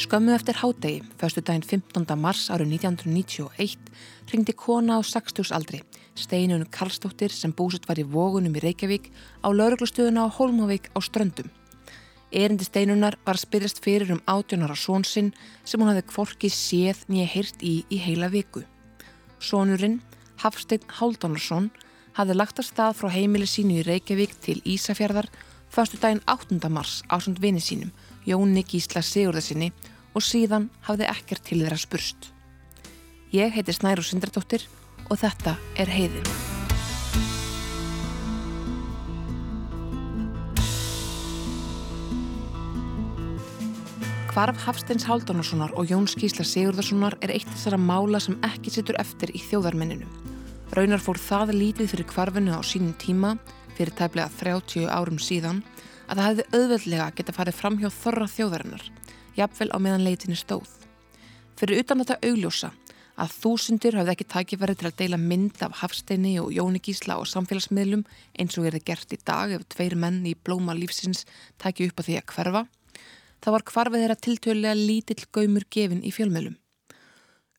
Skömmu eftir hádegi, förstu daginn 15. mars árið 1991, ringdi kona á 60 aldri, Steinun Karlsdóttir sem búsut var í vógunum í Reykjavík á lauruglustöðuna á Holmavík á Ströndum. Erindi Steinunar var spyrjast fyrir um átjónara svonsinn sem hún hafði kvorki séð nýja heyrt í í heila viku. Sónurinn, Hafstein Háldánarsson, hafði lagt að stað frá heimili sínu í Reykjavík til Ísafjörðar förstu daginn 8. mars ásund vini sínum Jóni Gísla Sigurðarsinni og síðan hafði ekkert til þeirra spurst. Ég heiti Snæru Sindardóttir og þetta er heiðin. Hvarf Hafsteins Háldánarssonar og Jón Skísla Sigurðarssonar er eitt þessara mála sem ekki sittur eftir í þjóðarmenninu. Raunar fór það lítið fyrir kvarfinu á sínum tíma, fyrir tæplega 30 árum síðan, að það hefði auðveldlega geta farið fram hjá þorra þjóðarinnar, jafnvel á meðan leitinni stóð. Fyrir utan þetta augljósa að þúsundir hafði ekki takifæri til að deila mynd af Hafsteini og Jóni Gísla og samfélagsmiðlum eins og er það gert í dag ef tveir menn í blóma lífsins taki upp á því að hverfa, þá var kvarfið þeirra tiltölulega lítill gaumur gefin í fjölmjölum.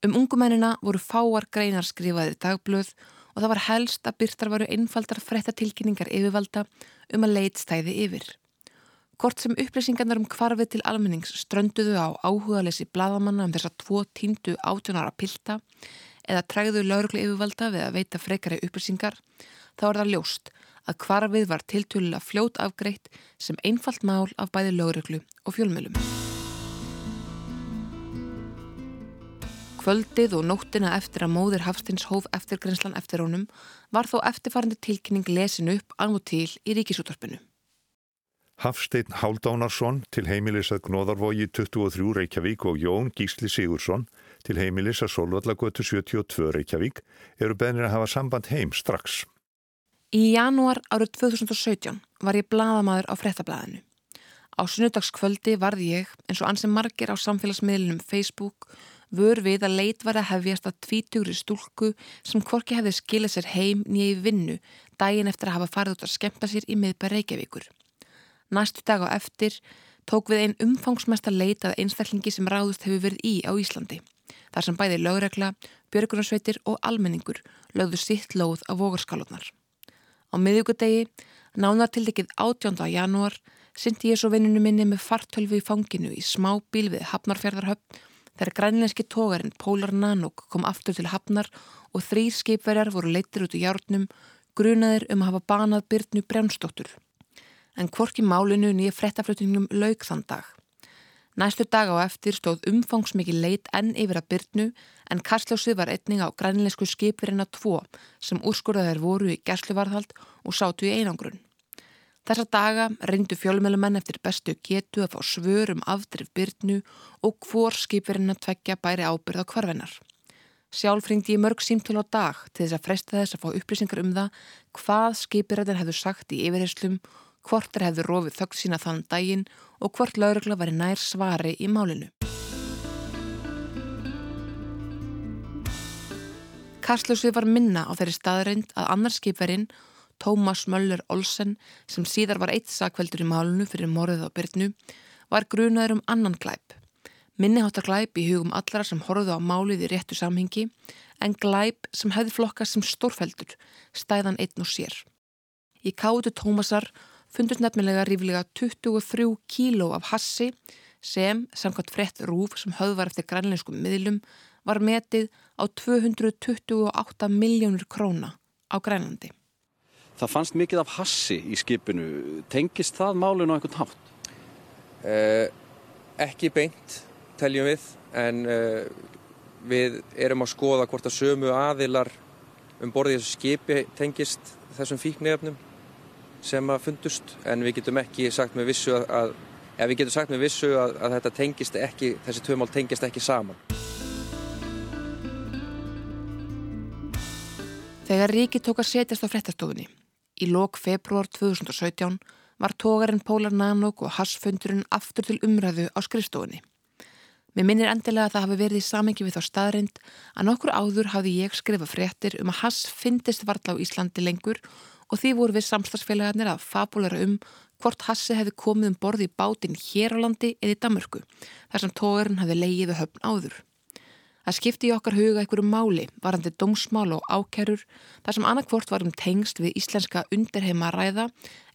Um ungumennina voru fáar greinar skrifaðið dagblöð og það var helst að byrtar varu einfaldar frettatilkynningar yfirvalda um að leit stæði yfir. Kort sem upplýsingarnar um kvarfið til almennings strönduðu á áhugalesi bladamanna um þessa tvo tíndu átjónara pilta eða træðu lauruglu yfirvalda við að veita frekari upplýsingar, þá er það ljóst að kvarfið var tiltölulega fljót afgreitt sem einfalt mál af bæði lauruglu og fjölmjölum. Kvöldið og nóttina eftir að móðir Hafstins hóf eftirgrenslan eftir honum var þó eftirfarandi tilkynning lesin upp og til í ríkisúttorpinu. Hafstein Háldánarsson til heimilis að Gnóðarvogi 23 Reykjavík og Jón Gísli Sigursson til heimilis að Solvallagötu 72 Reykjavík eru beðnir að hafa samband heim strax. Í janúar árið 2017 var ég bladamæður á frettablaðinu. Á sunnudagskvöldi varði ég, eins og ansið margir á samfélagsmiðlunum Facebook, vör við að leit var að hefjast að tvítugri stúlku sem hvorki hefði skilað sér heim nýja í vinnu daginn eftir að hafa farið út að skemta sér í miðbæð Reykjavíkur. Næstu dag á eftir tók við einn umfangsmesta leitað einstaklingi sem ráðust hefur verið í á Íslandi. Þar sem bæði lögregla, björgunarsveitir og almenningur lögðu sitt lóð á vogarskalotnar. Á miðugudegi, nánar til dekið 18. janúar, syndi ég svo vinninu minni með fartölfu í fanginu í smá bíl við Hafnarfjörðarhöfn þegar grænleinski tógarinn Pólar Nanúk kom aftur til Hafnar og þrýr skipverjar voru leittir út í hjárnum, grunaðir um að hafa banað byrnu brjánstóttur en hvorki málinu nýja frettaflutningum lauk þann dag. Næstu dag á eftir stóð umfangsmikið leit enn yfir að byrnu en Karsljósið var einning á grænleisku skipirina 2 sem úrskurðaðir voru í gersluvarðhald og sátu í einangrun. Þessa daga reyndu fjölmjölumenn eftir bestu getu að fá svör um afdrif byrnu og hvor skipirina tveggja bæri ábyrð á kvarvenar. Sjálf ringdi ég mörg símtölu á dag til þess að fresta þess að fá upplýsingar um það hvað skipirættin hefðu sagt í yfirherslum hvort er hefðu rofið þögg sína þann daginn og hvort laurugla var í nær svari í málinu. Karsljósið var minna á þeirri staðreind að annarskipverinn, Tómas Möller Olsen, sem síðar var eitt sakveldur í málunu fyrir morðið á byrnu, var grunaður um annan glæp. Minniháttar glæp í hugum allara sem horfðu á málið í réttu samhengi, en glæp sem hefði flokkast sem stórfeldur, stæðan einn og sér. Í kátu Tómasar fundust nefnilega ríflega 23 kíló af hassi sem, samkvæmt frett rúf sem höfðvar eftir grænleinskum miðlum, var metið á 228 miljónur króna á Grænlandi. Það fannst mikið af hassi í skipinu. Tengist það málun á einhvern hátt? Eh, ekki beint, teljum við, en eh, við erum að skoða hvort að sömu aðilar um borðið þessu skipi tengist þessum fíknefnum sem að fundust en við getum ekki sagt með vissu að, að ja, við getum sagt með vissu að, að þetta tengist ekki, þessi tvö mál tengist ekki saman. Þegar Ríki tók að setjast á frettastofunni í lok februar 2017 var tógarinn Pólar Nanók og Hassfundurinn aftur til umræðu á skrifstofunni. Mér minnir endilega að það hafi verið í samengi við þá staðrind að nokkur áður hafði ég skrifað frettir um að Hass fyndist varla á Íslandi lengur og því voru við samstagsfélagarnir að fabulera um hvort Hassi hefði komið um borði í bátinn hér á landi eða í Damörku þar sem tógarinn hefði leiðið höfn áður. Það skipti í okkar huga einhverju máli varandi dómsmál og ákerur þar sem annarkvort varum tengst við íslenska undirheima ræða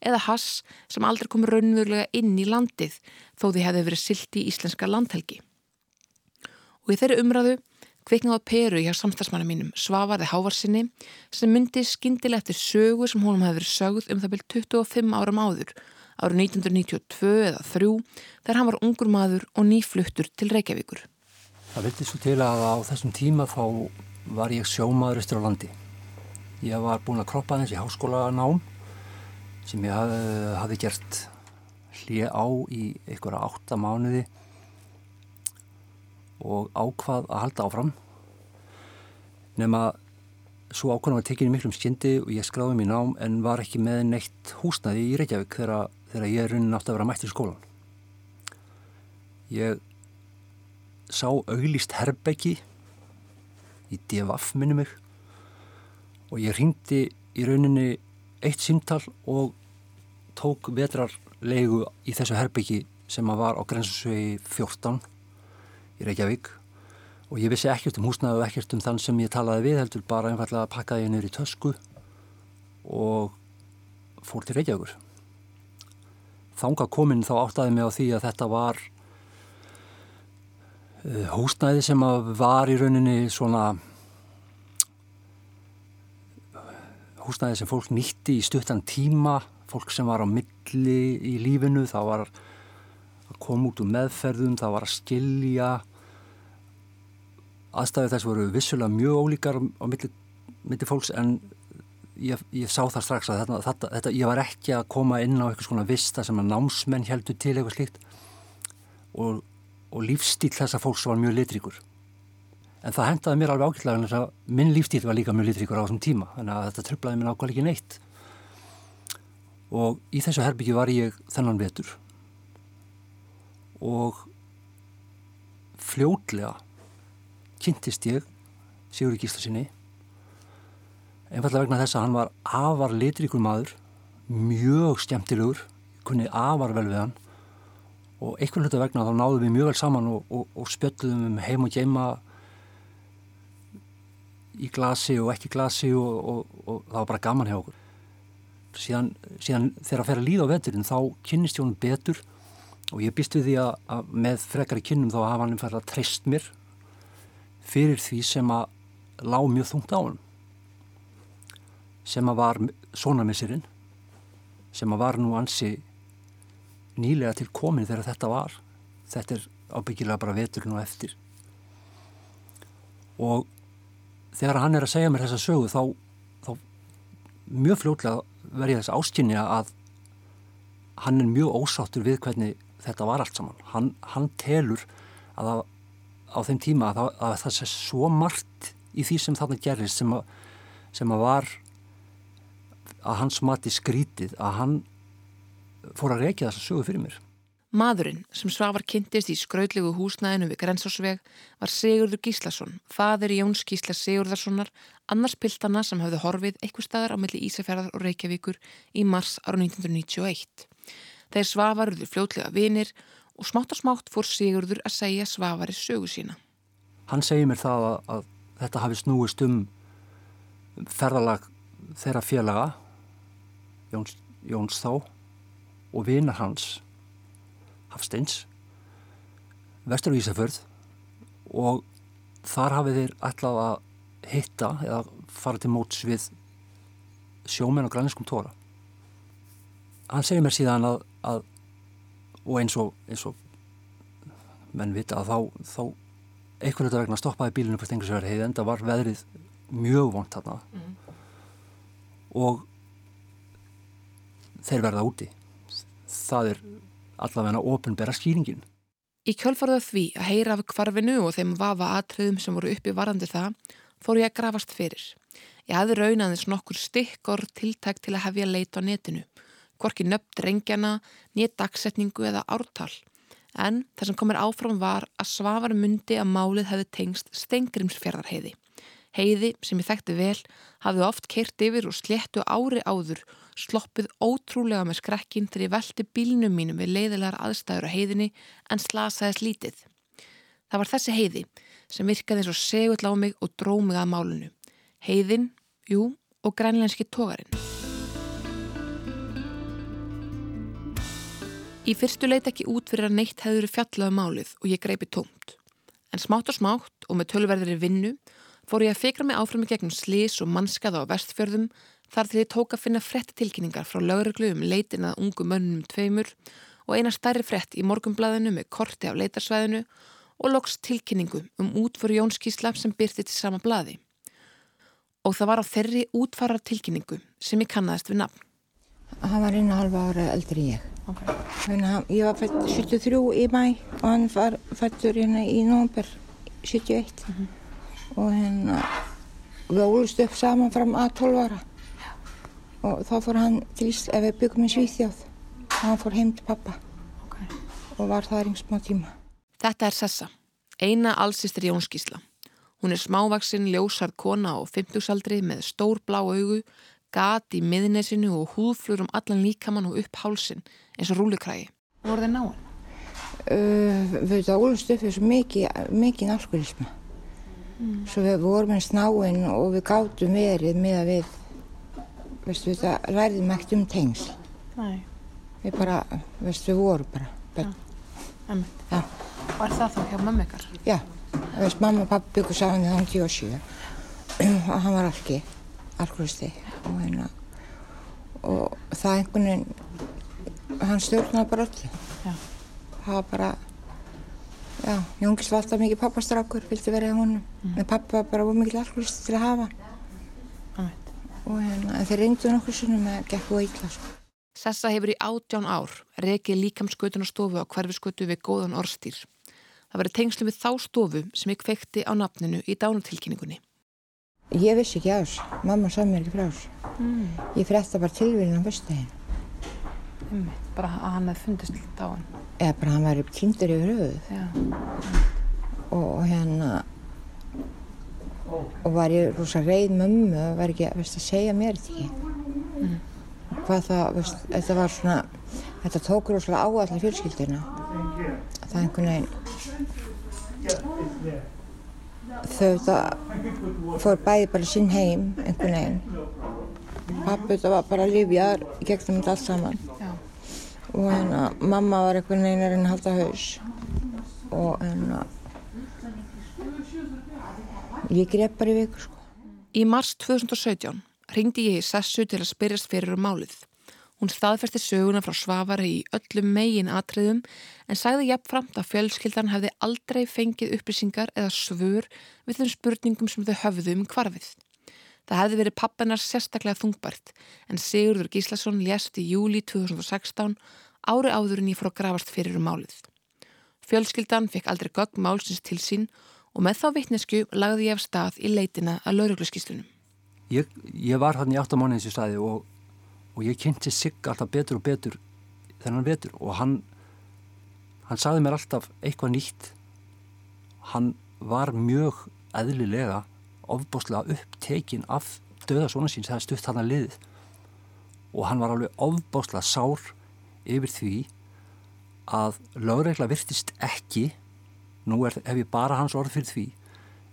eða Hass sem aldrei kom raunverulega inn í landið þó því hefði verið silti í íslenska landhelgi. Og í þeirri umræðu kviknaði Peru hjá samstagsmanna mínum Svavarði Hávarsinni sem myndi skindilega eftir sögu sem honum hefði verið sögð um það byrj 25 áram áður árið 1992 eða 3 þegar hann var ungur maður og nýfluttur til Reykjavíkur. Það vilti svo til að á þessum tíma þá var ég sjómaður östur á landi. Ég var búin að kroppa þessi háskólanám sem ég hafði, hafði gert hlið á í einhverja átta mánuði og ákvað að halda áfram nema svo ákvæmum að tekja í miklum skindi og ég skráði mér nám en var ekki með neitt húsnaði í Reykjavík þegar, þegar ég er raunin átt að vera mættir í skólan. Ég sá auglist herbeggi í DFF minni mig og ég ringdi í rauninni eitt símtal og tók vetrarlegu í þessu herbeggi sem að var á grensusvegi 14 í Reykjavík og ég vissi ekkert um húsnaðu og ekkert um þann sem ég talaði við heldur bara einfallega að pakka ég neyri í tösku og fór til Reykjavíkur. Þánga kominn þá áttaði mig á því að þetta var Eh, húsnæði sem var í rauninni svona húsnæði sem fólk nýtti í stuttan tíma fólk sem var á milli í lífinu það var að koma út úr meðferðum það var að skilja. Aðstæði þess voru vissulega mjög ólíkar á milli, milli fólks en ég, ég sá það strax að þetta, þetta, þetta, ég var ekki að koma inn á eitthvað svona vista sem að námsmenn heldur til eitthvað slíkt. Og og lífstíl þessa fólks var mjög litríkur. En það hendaði mér alveg ákveðlega en þess að minn lífstíl var líka mjög litríkur á þessum tíma, þannig að þetta tröflaði mér nákvæmlega ekki neitt. Og í þessu herbyggju var ég þennan vetur og fljótlega kynntist ég Sigur Gíslasinni einfallega vegna þess að hann var afar litríkur maður, mjög skemmtilegur, kunni afar vel við hann og einhvern hlutu vegna þá náðum við mjög vel saman og, og, og spjöldum um heim og geima í glasi og ekki glasi og, og það var bara gaman hjá okkur. Síðan, síðan þegar að fer að líða á veturinn þá kynnist ég honum betur og ég býst við því að, að með frekari kynnum þá hafa hann færð að treyst mér fyrir því sem að lág mjög þungt á hann sem að var svona missirinn sem að var nú ansi nýlega til komin þegar þetta var. Þetta er ábyggilega bara veturinn og eftir. Og þegar hann er að segja mér þessa sögu þá, þá mjög fljóðlega verði þess áskynja að hann er mjög ósáttur við hvernig þetta var allt saman. Hann, hann telur að á, á þeim tíma að, að það sé svo margt í því sem þarna gerist sem að, sem að var að hans mati skrítið að hann fór að reykja þessa sögu fyrir mér. Maðurinn sem Svavar kynntist í skrautlegu húsnæðinu við Grensásveg var Sigurður Gíslason, fadir Jóns Gísla Sigurðarssonar, annars piltana sem hafði horfið eitthvað staðar á milli Ísafjörðar og Reykjavíkur í mars ára 1991. Þeir Svavarurðu fljótlega vinir og smátt og smátt fór Sigurður að segja Svavari sögu sína. Hann segir mér það að, að þetta hafi snúist um ferðalag þeirra félaga, Jóns, Jóns þá, og vinar hans Hafsteins vestur á Ísafjörð og þar hafið þeir alltaf að hitta eða fara til móts við sjómen og græninskum tóra hann segir mér síðan að, að og eins og, eins og menn vita að þá, þá einhvern veginn vegna stoppaði bílinu på Stenglisverði heiði en það var veðrið mjög vond þarna. Mm. og þeir verða úti það er allavega ofinbæra skýringin. Í kjölfarða því að heyra af kvarfinu og þeim vafa atriðum sem voru uppi varandi það, fór ég að grafast fyrir. Ég hafði raunaðins nokkur stykkor tiltækt til að hefja leit á netinu, hvorki nöpt rengjana, nýtt dagsetningu eða ártal. En það sem komir áfram var að svafar myndi að málið hefði tengst steingrimsfjörðarheiði. Heiði, sem ég þekkti vel, hafði oft keirt yfir og sléttu ári áður, sloppið ótrúlega með skrekkin þegar ég velti bílnum mínum við leiðilegar aðstæður á heiðinni en slasaðist lítið. Það var þessi heiði sem virkaði eins og segull á mig og drómið að málunu. Heiðin, jú, og grænlænski tógarinn. Í fyrstu leiti ekki út fyrir að neitt hefur fjallaðu um málið og ég greipi tómt. En smátt og smátt og með tölverðir vinnu fór ég að fikra mig áfram í gegnum slís og mannskaða á vestfjörðum þar til ég tók að finna frettatilkynningar frá lauruglu um leitin að ungu mönnum tveimur og eina stærri frett í morgumblæðinu með korti af leitarsvæðinu og loks tilkynningu um útfóru Jónskísla sem byrti til sama blaði. Og það var á þeirri útfarar tilkynningu sem ég kannaðist við nafn. Hann var einu halva ára eldri ég. Okay. Hann, ég var fætt 73 í mæ og hann var fættur hérna í nógumber 71. Mm -hmm og hérna við ólust upp saman fram að 12 ára og þá fór hann til Ísland, ef við byggum í Svíþjóð og hann fór heim til pappa okay. og var það einn smá tíma Þetta er Sessa, eina allsýstir Jónskísla Hún er smávaksinn, ljósard kona og 50-saldri með stór blá augu, gat í miðnesinu og húðflur um allan líkamann og upp hálsin eins og rúlikrægi. Voru þið náinn? Uh, við ólust upp þessu mikið, mikið alkoholismu mm. svo við vorum eins náinn og við gáttum verið með að við veistu við það lærðum ekkert um tengsl Nei. við bara, veistu við vorum bara ja. ja. og er það þá hjá mamma ykkar? já, veist mamma og pappi byggur saman þegar hann 27 og hann var algi alkoholisti og hérna og það einhvern veginn hann stjórnaði bara öllu það var bara Já, Jóngis var alltaf mikið pappastrákur, vildi vera í honum. Mm. En pappa var bara of mikið alkoholist til að hafa. Mm. Og hérna, þeir reyndu nokkur sinnum að gekk og eitthvað. Sko. Sessa hefur í átján ár rekið líkamskötunarstofu á hverfiskötu við góðan orstýr. Það verið tengslu við þá stofu sem ég kvekti á nafninu í dánutilkynningunni. Ég vissi ekki á þess. Mamma sá mér ekki frá þess. Mm. Ég frétta bara tilvíðin á fyrstæðinu. Bara að hann hefði fundist litt á hann? Eða bara hann væri týndur yfir höfuð. Já. Og hérna, og var ég rosa reið mömmu og var ekki veist, að segja mér ekki. Mm. Hvað það, veist, þetta var svona, þetta tók rosalega á allir fjölskyldina. Það er einhvern veginn, þau þetta fór bæði bara sinn heim einhvern veginn. Pappi þetta var bara lífjar í gegnum þetta allt saman og hérna mamma var einhvern veginn að reyna að halda haus og hérna ég grepp bara í viku sko. Í mars 2017 ringdi ég í Sessu til að spyrjast fyrir um málið. Hún staðfersti söguna frá Svavari í öllum megin atriðum en sagði jafnframt að fjölskyldan hefði aldrei fengið upplýsingar eða svör við þeim spurningum sem þau höfðu um kvarfið. Það hefði verið pappinar sérstaklega þungbært en Sigurður Gíslason lést í júli 2016 ári áður en ég fór að grafast fyrir um málið. Fjölskyldan fekk aldrei gögg málsins til sín og með þá vittnesku lagði ég af stað í leitina að laurugluskíslunum. Ég, ég var hann í 8 mánu eins og staði og, og ég kynnti Sigg alltaf betur og betur þennan betur og hann, hann sagði mér alltaf eitthvað nýtt. Hann var mjög eðlilega ofbáslega upptekinn af döða svona síns, það er stutt hann að liðið og hann var alveg ofbáslega sár yfir því að lögregla virtist ekki nú er, hef ég bara hans orð fyrir því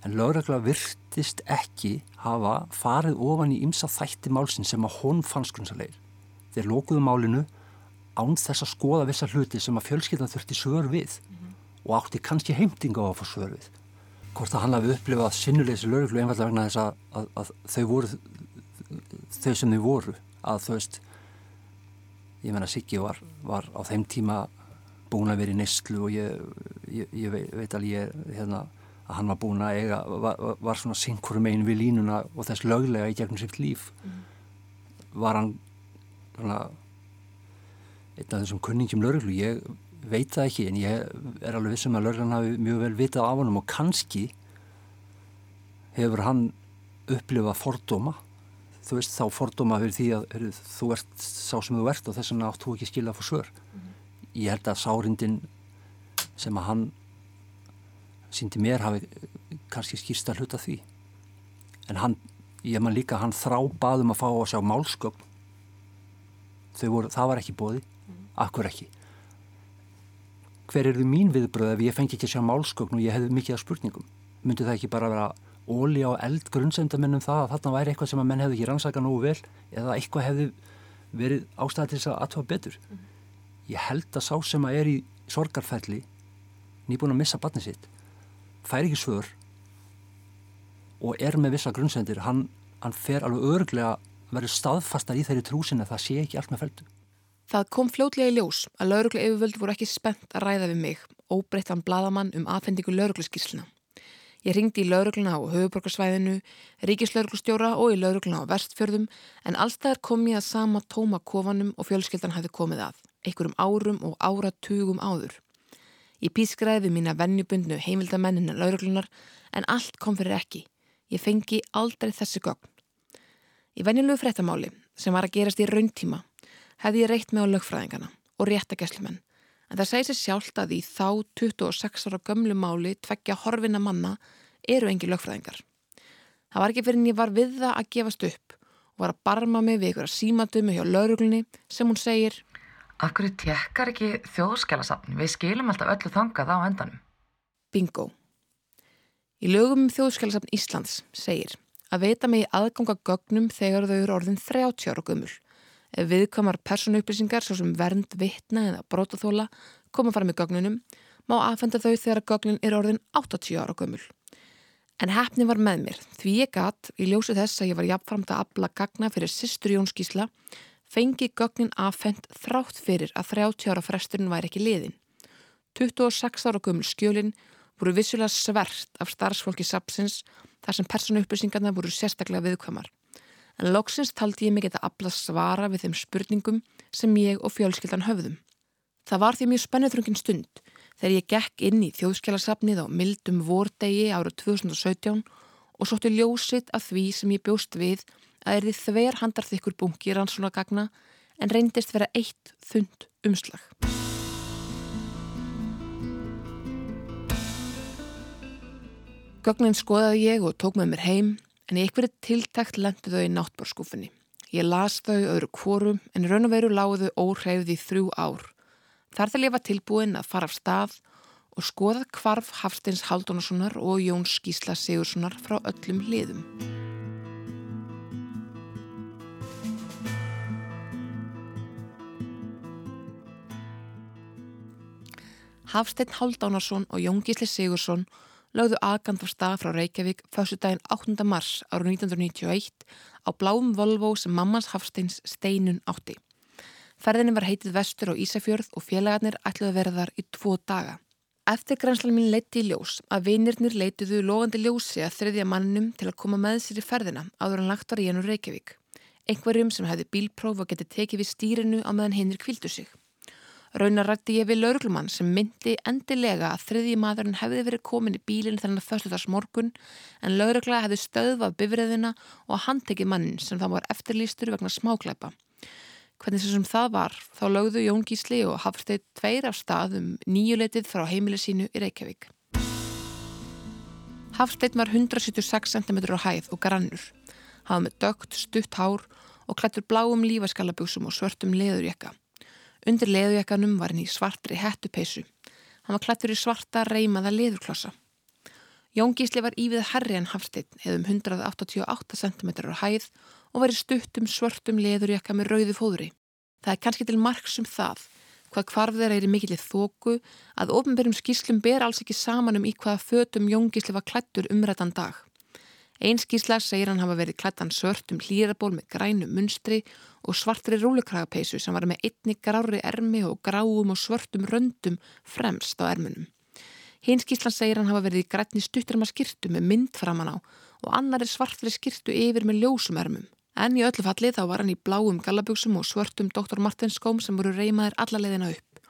en lögregla virtist ekki hafa farið ofan í ymsa þætti málsinn sem að hon fannst grunnsalegir. Þeir lókuðu málinu án þess að skoða vissa hluti sem að fjölskyldan þurfti svör við mm -hmm. og átti kannski heimtinga á að fá svör við hvort að hann hafi upplifað sinnuleysi lögreglu einfallega vegna þess að, að, að þau voru þau sem þau voru að þú veist ég menna Siggi var, var á þeim tíma búin að vera í nestlu og ég, ég, ég veit alveg ég, hérna, að hann var búin að eiga var, var svona synkurum einu við línuna og þess löglega í gegnum sitt líf mm. var hann svona einn af þessum kunningjum lögreglu ég veit það ekki en ég er alveg vissum að Lörglann hafi mjög vel vitað af honum og kannski hefur hann upplifað fordóma. Þú veist þá fordóma fyrir því að er, þú ert sá sem þú ert og þess vegna átt þú ekki skilja fyrir svör. Mm -hmm. ég held að sárindin sem að hann síndi mér hafi kannski skýrst að hluta því. En hann, ég man líka hann þrá baðum að fá að sjá málskögn voru, það var ekki bóði akkur ekki hver er þið mín viðbröð ef ég fengi ekki að sjá málskögn og ég hefði mikið af spurningum? Myndi það ekki bara vera óli á eld grunnsendamennum það að þarna væri eitthvað sem að menn hefði ekki rannsaka nógu vel eða eitthvað hefði verið ástæði til þess að aðtöfa betur? -hmm. ég held að sá sem að er í sorgarferli nýbúin að missa barni sitt fær ekki svör og er með vissa grunnsendir hann, hann fer alveg örglega að vera staðfastar í þeirri trúsin að það sé ekki allt með feldu Það kom fljótlega í ljós að lauruglu yfirvöld voru ekki spennt að ræða við mig óbreyttan bladamann um aðfendingu laurugluskísluna Ég ringdi í laurugluna á höfuborgarsvæðinu, ríkislauruglustjóra og í laurugluna á vestfjörðum en allstæðar kom ég að sama tóma kofanum og fjölskeldan hafði komið að, einhverjum árum og áratugum áður. Ég pískræði mína vennjubundnu heimildamennina lauruglunar en allt kom fyrir ekki. Ég fengi aldrei þessi gögn. Í venjulegu fréttamáli, sem var að gerast í rauntíma, hefði ég reitt með á lögfræðingana og réttageslumenn en það segir sér sjálft að í þá 26 ára gömlu máli tveggja horfina manna eru engi lögfræðingar. Það var ekki fyrir en ég var við það að gefast upp og var að barma mig við ykkur að símadumu hjá lauruglunni sem hún segir Akkur tekkar ekki þjóðskjálasafn, við skilum alltaf öllu þangað á endanum. Bingo. Í lögum um þjóðskjálasafn Íslands segir að veita mig aðganga gögnum þegar þau eru orðin 30 ára gömul viðkomar personupplýsingar svo sem vernd, vittna eða brótaþóla koma fram í gögnunum má aðfenda þau þegar gögnin er orðin 80 ára gömul. En hefni var með mér því ég gatt í ljósu þess að ég var jafnframt að abla gagna fyrir sýstur Jón Skísla fengi gögnin aðfend þrátt fyrir að 30 ára fresturinn væri ekki liðin. 26 ára gömul skjölinn voru vissulega svert af starfsfólki sapsins þar sem personupplýsingarna voru sérstaklega viðkvamar en loksins taldi ég mig geta afla svara við þeim spurningum sem ég og fjölskyldan höfðum. Það var því mjög spennuþrungin stund þegar ég gekk inn í þjóðskjálasafnið á mildum vordegi árið 2017 og sótti ljósitt af því sem ég bjóst við að er því þver handarþykkur bunki rannsóna gagna en reyndist vera eitt þund umslag. Gögnin skoðaði ég og tók með mér heim en í ykkur tiltækt lendu þau í náttbórskúfunni. Ég las þau öðru kvorum en raun og veru lágu þau óhreyfði í þrjú ár. Þar til ég var tilbúin að fara af stað og skoða kvarf Hafsteins Haldunarssonar og Jón Skísla Sigurssonar frá öllum liðum. Hafstein Haldunarsson og Jón Gísli Sigursson lögðu aðgand á stað frá Reykjavík fyrstu daginn 8. mars árið 1991 á bláum Volvo sem mammas Hafsteins steinun átti. Ferðinni var heitið vestur á Ísafjörð og félagarnir ætluði verðar í tvo daga. Eftir grænslan mín leiti í ljós að vinirnir leitiðu logandi ljósi að þriðja mannum til að koma með sér í ferðina áður en lagt var í hennu Reykjavík. Einhverjum sem hefði bílpróf og getið tekið við stýrinu á meðan hinnir kvildu sig. Raunar rætti ég við lauruglumann sem myndi endilega að þriðji maðurinn hefði verið komin í bílinn þennan þörstuðars morgun en laurugla hefði stöðvað bifriðina og handtekið mannin sem það var eftirlýstur vegna smákleipa. Hvernig sem það var þá lögðu Jón Gísli og Hafsteit tveir af stað um nýjuleitið frá heimileg sínu í Reykjavík. Hafsteit var 176 cm á hæð og grannur. Hafði með dögt, stutt hár og klættur bláum lífaskalabjúsum og svörtum leðurjekka. Undir leðujakkanum var henni svartri hettupeisu. Hann var klættur í svarta reymaða leðurklossa. Jón Gísli var ívið herri en Hafstein hefðum 188 cm á hæð og var í stuttum svörtum leðurjakka með rauði fóðri. Það er kannski til margsum það hvað kvarf þeirra er í mikilið þóku að ofnbyrjum skíslum ber alls ekki saman um í hvaða fötum Jón Gísli var klættur umrættan dag. Einskísla segir hann hafa verið klættan svörtum hlýraból með grænu munstri og svartri rúlukragapeisu sem var með einni grári ermi og gráum og svörtum röndum fremst á ermunum. Hinskíslan segir hann hafa verið í grætni stuttarma skirtu með mynd framan á og annari svartri skirtu yfir með ljósum ermum. En í öllu falli þá var hann í bláum gallabjóksum og svörtum Dr. Martins skóm sem voru reymaðir alla leiðina upp.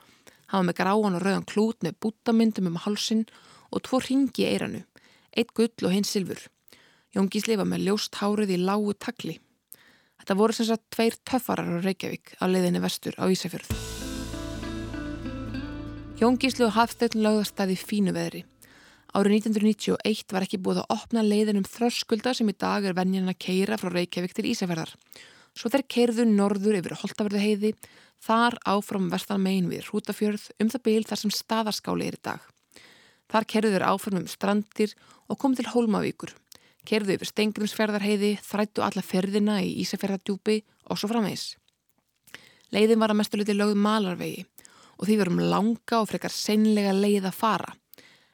Hann var með gráan og rauðan klút með bútamyndum um halsin og tvo ringi eiranu, eitt gull og hinn silfur. Jón Gísli var með ljóst hárið í lágu takli. Þetta voru sem sagt tveir töffarar á Reykjavík á leiðinni vestur á Ísafjörð. Jón Gísli og Hafsteinn lögðast að í fínu veðri. Árið 1991 var ekki búið að opna leiðin um þröskulda sem í dag er venjan að keira frá Reykjavík til Ísafjörðar. Svo þeir keirðu norður yfir Holtavörðu heiði, þar áfram vestan megin við Hrútafjörð um það byl þar sem staðarskáli er í dag. Þar keirðu þeir áfram um strandir og kom til Hólmavíkur. Keirðu yfir Stengrimsferðarheiði, þrættu alla ferðina í Ísafjörðardjúpi og svo framvegs. Leiðin var að mestuleiti lögð malarvegi og því verum langa og frekar seinlega leið að fara.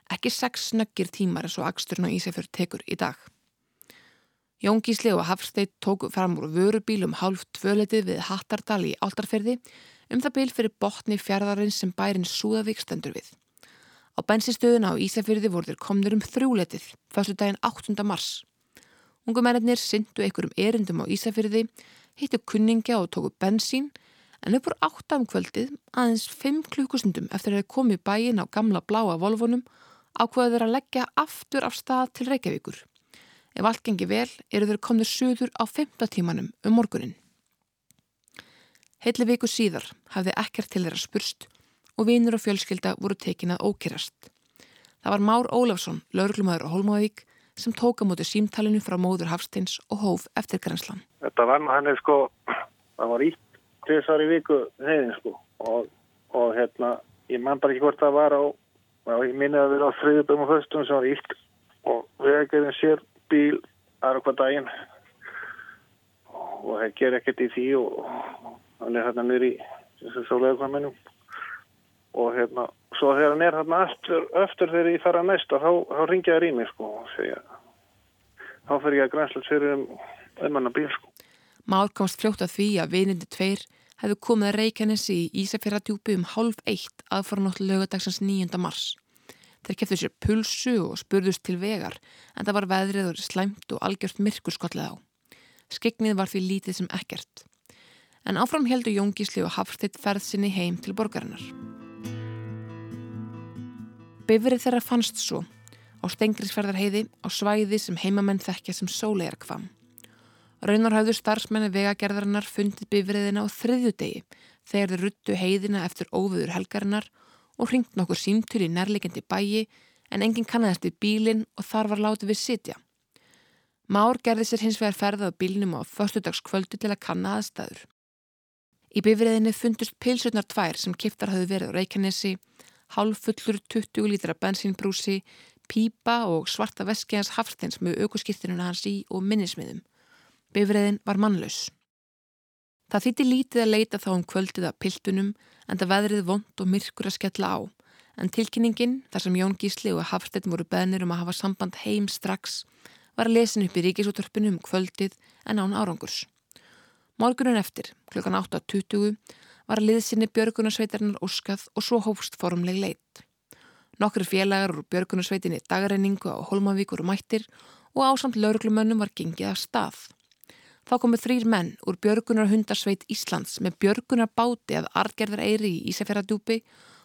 Ekki sex snöggir tímar eins og Aksturn og Ísafjörð tekur í dag. Jón Gísli og Hafsteit tóku fram úr vörubíl um hálf tvöletið við Hattardal í Áltarferði um það bíl fyrir botni fjárðarinn sem bærin Súðavík stendur við. Á bensinstöðuna á Ísafjörði voru þeir komnir um þrjúletið, fyrstu daginn 8. mars. Ungumennir syndu einhverjum erindum á Ísafjörði, hittu kunningja og tóku bensín en upp úr áttam kvöldið aðeins 5 klukkustundum eftir að þeir komi bæin á gamla bláa volvunum ákveða þeir að leggja aftur af stað til Reykjavíkur. Ef allt gengi vel eru þeir komið söður á 5. tímanum um morgunin. Heitli viku síðar hafði ekkert til þeirra spurst og vinur og fjölskylda voru tekin að ókerast. Það var Már Ólafsson, lauruglumæður á Holmavík, sem tóka mútið símtalinu frá móður Hafsteins og hóf eftir grenslan. Þetta var hann er sko, það var ítt tviðsvar í viku heiðin sko og, og hérna ég man bara ekki hvort það var á og ég minni að vera á þriðubum og höstum sem var ílt og vegagerðin sér bíl aðra hvað daginn og það ger ekkert í því og hann er hérna nýri þessu sóleikvæminu og hérna svo þegar hann er hérna eftir, eftir þegar ég fara næst og þá, þá ringja það í mig sko og segja þá fer ég að grænslega sér um einmanna bíl sko Már komst fljótt að því að vinindi tveir hefðu komið að Reykjanesi í Ísafjörðardjúpi um hálf eitt aðfaranótt lögadagsans 9. mars. Þeir keftu sér pulsu og spurðust til vegar en það var veðrið og slæmt og algjört myrkur skollið á. Skegnið var því lítið sem ekkert. En áfram heldur Jóngísli og Hafstitt ferð sinni heim til borgarinnar. Bifrið þeirra fannst svo á Stengriðsferðarheiði á svæði sem heimamenn þekkja sem sólegarkvam. Raunar hafðu starfsmenni vegagerðarinnar fundið bifriðina á þriðju degi þegar þeir ruttu heiðina eftir óviður helgarinnar og hringt nokkur símtur í nærleikendi bæi en enginn kannast við bílinn og þar var látið við sitja. Már gerði sér hins vegar ferðað á bílinnum á förstudagskvöldu til að kanna aðstæður. Í bifriðinni fundust pilsutnar tvær sem kiptar hafðu verið á Reykjanesi, hálfullur 20 lítra bensínbrúsi, pípa og svarta veskiðans hafstins með aukurskýrtinuna hans í og minnismiðum. Bifriðin var mannlaus. Það þýtti lítið að leita þá um kvöldið að piltunum en það veðrið vond og myrkur að skella á. En tilkynningin, þar sem Jón Gísli og Hafstein voru beðnir um að hafa samband heim strax, var að lesin upp í ríkisútörpunu um kvöldið en án árangurs. Morgunun eftir, klukkan 8.20, var liðsynni Björgunarsveitarnar óskað og svo hófst formleg leitt. Nokkur félagar úr Björgunarsveitinni dagareiningu á Holmavíkur og mættir og ásamt lauruglumönnum var gengið af stað. Þá komu þrýr menn úr Björgunar hundarsveit Íslands með Björgunar báti að argerðar eiri í Ísafjörðardjúpi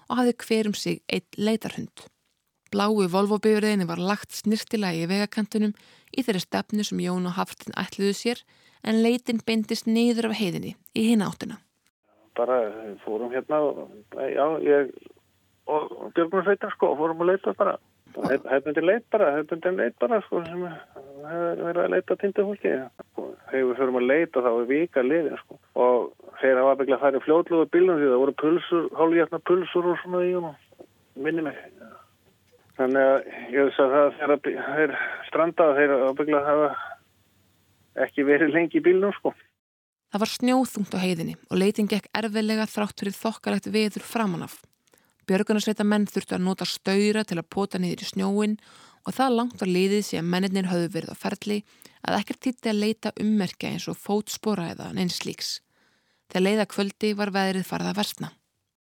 og hafði hverjum sig eitt leitarhund. Blái Volvo-bifriðinni var lagt snirtilagi í vegakantunum í þeirri stefnu sem Jón og Haftin ætluðu sér en leitin beindist niður af heiðinni í hinn áttuna. Bara fórum hérna og, já, ég og Björgunarsveitar sko, fórum að leita bara. Hefðbundin leit bara, hefðbundin leit bara sko sem hefur verið að leita týndu fólki. Þegar við förum að leita þá er vika liðin sko og þeir hafa bygglega færið fljóðluðu bílum því það voru pulsur, hálfhjartna pulsur og svona í honum, minni mig. Þannig að ég veist að það þeir strandaði þeir hafa bygglega ekki verið lengi í bílunum sko. Það var snjóðungt á heiðinni og leitin gekk erfilega þrátt fyrir þokkalegt veður framanaf. Björgunarsveita menn þurftu að nota stöyra til að pota niður í snjóin og það langt var liðið sem mennir höfðu verið á ferli að ekkert títi að leita ummerkja eins og fótspora eða neins líks. Þegar leiða kvöldi var veðrið farið að versna.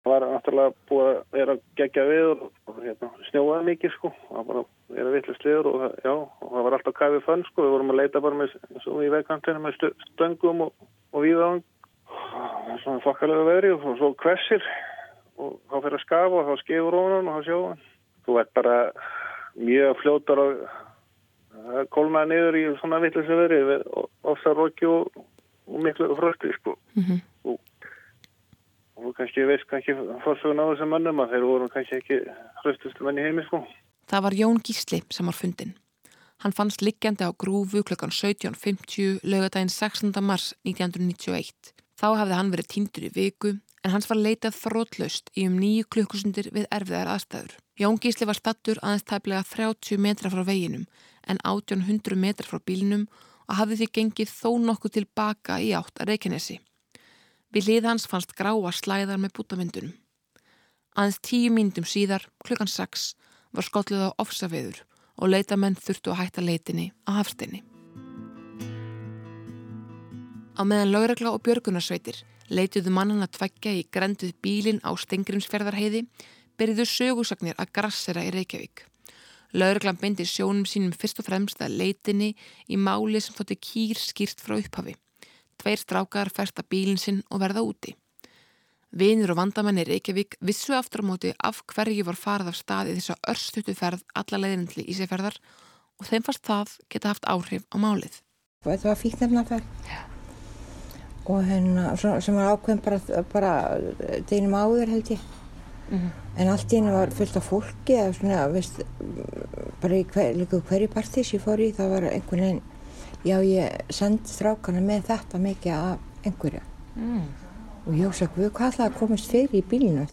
Það var náttúrulega búið að vera gegja viður og hérna, snjóaði mikið sko. Það var að vera vittlust viður og, og það var alltaf kæfið fönn sko. Við vorum að leita bara með, í vegkantinu með stöngum og, og. Það var svona þokkalega veðri og svo kvessir og þá fyrir að skafa og þá skefur rónan og þá sjóðan. Þú ert bara mjög fljótar að kólmaða niður í svona vittlisum verið ofsaróki og, og miklu frösti sko. Mm -hmm. og, og kannski veist kannski fórsögun á þessum mannum að þeir voru kannski ekki hraustustu menn í heimi sko. Það var Jón Gísli sem var fundin. Hann fannst liggjandi á grúfu klukkan 17.50 lögadaginn 16. mars 1991. Þá hafði hann verið týndur í viku en hans var leitað þrótlaust í um nýju klukkusundir við erfiðar aðstæður. Jón Gísli var stattur aðeins tæplega 30 metra frá veginum en 1800 metra frá bílinum og hafði því gengið þó nokkuð tilbaka í átt að Reykjanesi. Við lið hans fannst gráa slæðar með bútamindunum. Aðeins tíu mínutum síðar, klukkan 6, var skotluð á ofsaveður og leitamenn þurftu að hætta leitinni á hafstinni. Á meðan lögregla og björgunarsveitir leituðu mannan að tveggja í grenduð bílin á Stengrimsferðarheiði byrjuðu sögursagnir að grassera í Reykjavík. Lögreglan beindi sjónum sínum fyrst og fremst að leitinni í máli sem þótti kýr skýrt frá upphafi. Tveir strákar færsta bílin sinn og verða úti. Vinur og vandamenn í Reykjavík vissu aftur á móti af hverju var farið af staði þess að örstutu ferð alla leiðin til Ísæferðar og þeim fannst það geta haft áhrif á málið. Þetta var fíknefnaferð og hérna sem var ákveðin bara, bara deginum áður held ég. Mm -hmm. En allt í henni var fullt af fólki eða svona, veist, bara í hver, líka hverju partís ég fór í það var einhvern veginn, já ég sendi strákana með þetta mikið af einhverju. Mm og ég hugsa hvað það komist fyrir í bílinu.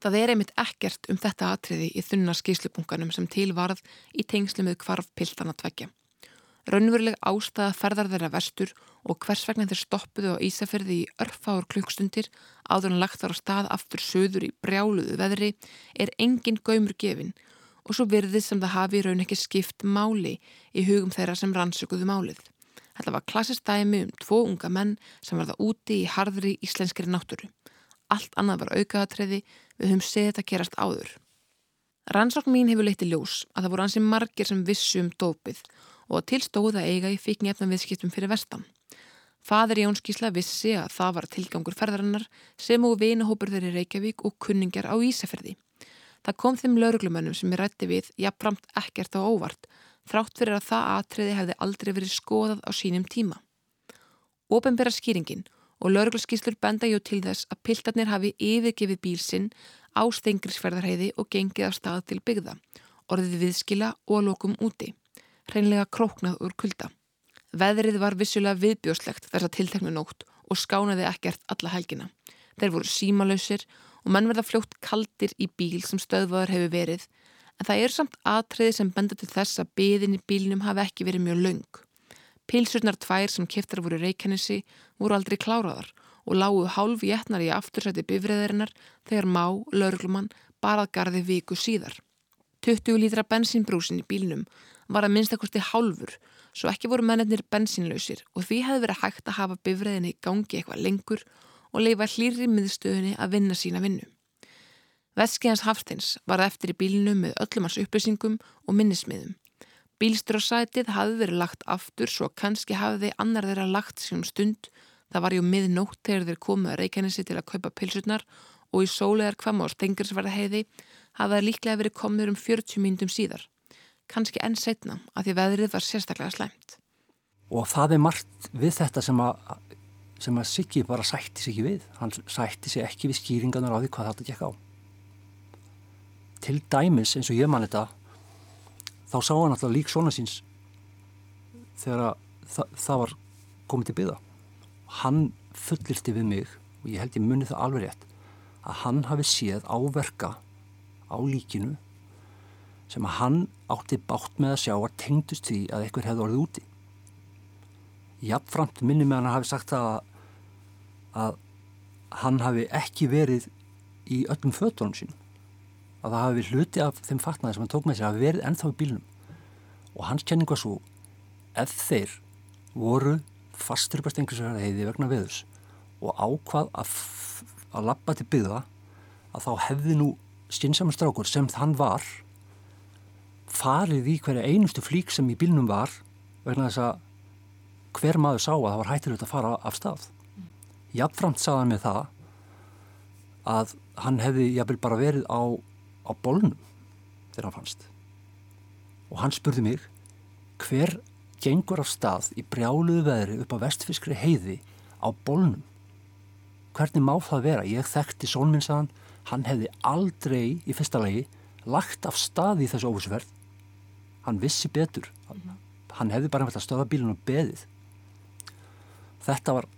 Það er einmitt ekkert um þetta atriði í þunna skýslupunkanum sem tilvarð í tengslu með kvarf piltana tveggja. Raunveruleg ástæða ferðar þeirra vestur og hvers vegna þeir stoppuðu á Ísafjörði í örfáur klukkstundir áður en lagt þar á stað aftur söður í brjáluðu veðri er engin gaumur gefin og svo virðið sem það hafi raun ekki skipt máli í hugum þeirra sem rannsökuðu málið. Þetta var klassist dæmi um tvo unga menn sem verða úti í harðri íslenskri náttúru. Allt annað var aukaðatræði við höfum séð þetta gerast áður. Rannsókn mín hefur leitt í ljós að það voru ansið margir sem vissu um dópið og að tilstóða eiga í fíknjefnum viðskiptum fyrir vestan. Fadur Jón Skísla vissi að það var tilgangur ferðarinnar sem og vinahópur þeirri Reykjavík og kunningar á Ísafjörði. Það kom þeim lauruglumönnum sem ég rætti við jafnframt ekkert á óvart þrátt fyrir að það atriði hefði aldrei verið skoðað á sínum tíma. Ópenbæra skýringin og lauruglaskíslur benda jó til þess að piltarnir hafi yfirgefið bílsinn á stengrisferðarheiði og gengið af stað til byggða, orðið viðskila og lokum úti, hreinlega króknað úr kulda. Veðrið var vissulega viðbjóslegt þess að tilteknu nótt og skánaði ekkert alla helgina. Þeir voru símalöysir og menn verða fljótt kaldir í bíl sem stöðvaður hefur verið en það er samt atriði sem benda til þess að byðin í bílinum hafi ekki verið mjög laung. Pilsurnar tvær sem keftar voru reykjanissi voru aldrei kláraðar og lágu hálf jætnar í aftursæti bifræðarinnar þegar má, laurglumann, barað garði viku síðar. 20 lítra bensínbrúsin í bílinum var að minnstakosti hálfur svo ekki voru mennir bensínlausir og því hefði verið hægt að hafa bifræðinni í gangi eitthvað lengur og leifa hlýri miðstöðinni að vinna sína vinnu. Veskiðans Hafsteins var eftir í bílinu með öllum hans upplýsingum og minnismiðum. Bílstrósætið hafði verið lagt aftur svo kannski hafði annar þeirra lagt sínum stund. Það var ju miðnótt þegar þeir komuð að Reykjanesi til að kaupa pilsurnar og í sólegar kvam á stengursverðaheiði hafði það líklega verið komður um 40 mínutum síðar. Kannski enn setna að því veðrið var sérstaklega slæmt. Og það er margt við þetta sem að, sem að Siggi bara sætti sig ekki við. Hann sætti sig ekki við skýringarnar á því hvað þetta gekk á til dæmis eins og ég man þetta þá sá hann alltaf lík svona síns þegar þa það var komið til byða hann fullirti við mig og ég held ég muni það alveg rétt að hann hafi séð áverka á líkinu sem að hann átti bátt með að sjá að tengdust því að eitthvað hefði orðið úti. Jafnframt minni með hann hafi sagt að að hann hafi ekki verið í öllum fötunum sínum að það hafi hluti af þeim fatnaði sem hann tók með sér hafi verið ennþá í bílnum. Og hans kenning var svo ef þeir voru fastur upp að stengursverða heiði vegna veðus og ákvað að, að lappa til byggða að þá hefði nú skynnsamur strákur sem þann var farið í hverja einustu flík sem í bílnum var vegna þess að hver maður sá að það var hættilegt að fara af stað. Jafnframt sagðan með það að hann hefði jafnvel bara verið á á bólnum þegar hann fannst. Og hann spurði mig hver gengur af stað í brjáluðu veðri upp á vestfiskri heiði á bólnum? Hvernig má það vera? Ég þekkti sónminnsaðan hann. Hefði aldrei í fyrsta lagi lagt af stað í þessu óvissuferð. Hann vissi betur. Hann hefði bara hægt að stöða bílun og beðið. Þetta var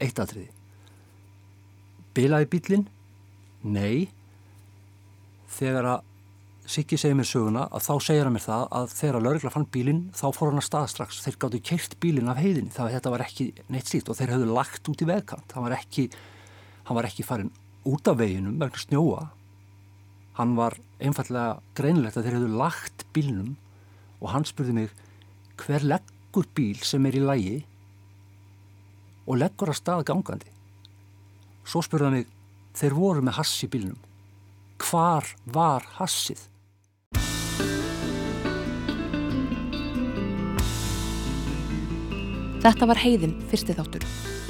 eitt aðtriði bilaði bílin? Nei þegar að Siggi segir mér söguna að þá segir hann mér það að þegar laurigla fann bílin þá fór hann að stað strax. Þeir gáttu keirt bílin af heiðinni. Það þetta var ekki neitt slíkt og þeir höfðu lagt út í vegkant. Hann var ekki, hann var ekki farin út af veginum vegna snjóa. Hann var einfallega greinilegt að þeir höfðu lagt bílnum og hann spurði mig hver leggur bíl sem er í lægi og leggur að stað gangandi? Svo spurði hann mig þeir voru með hass í bílnum hvar var hassið Þetta var heiðin fyrsti þáttur.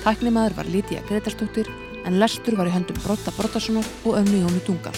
Tæknimaður var Lítiða Gretarstóttir en lestur var í höndum Brotta Brottasonar og öfni Jónu Dunga.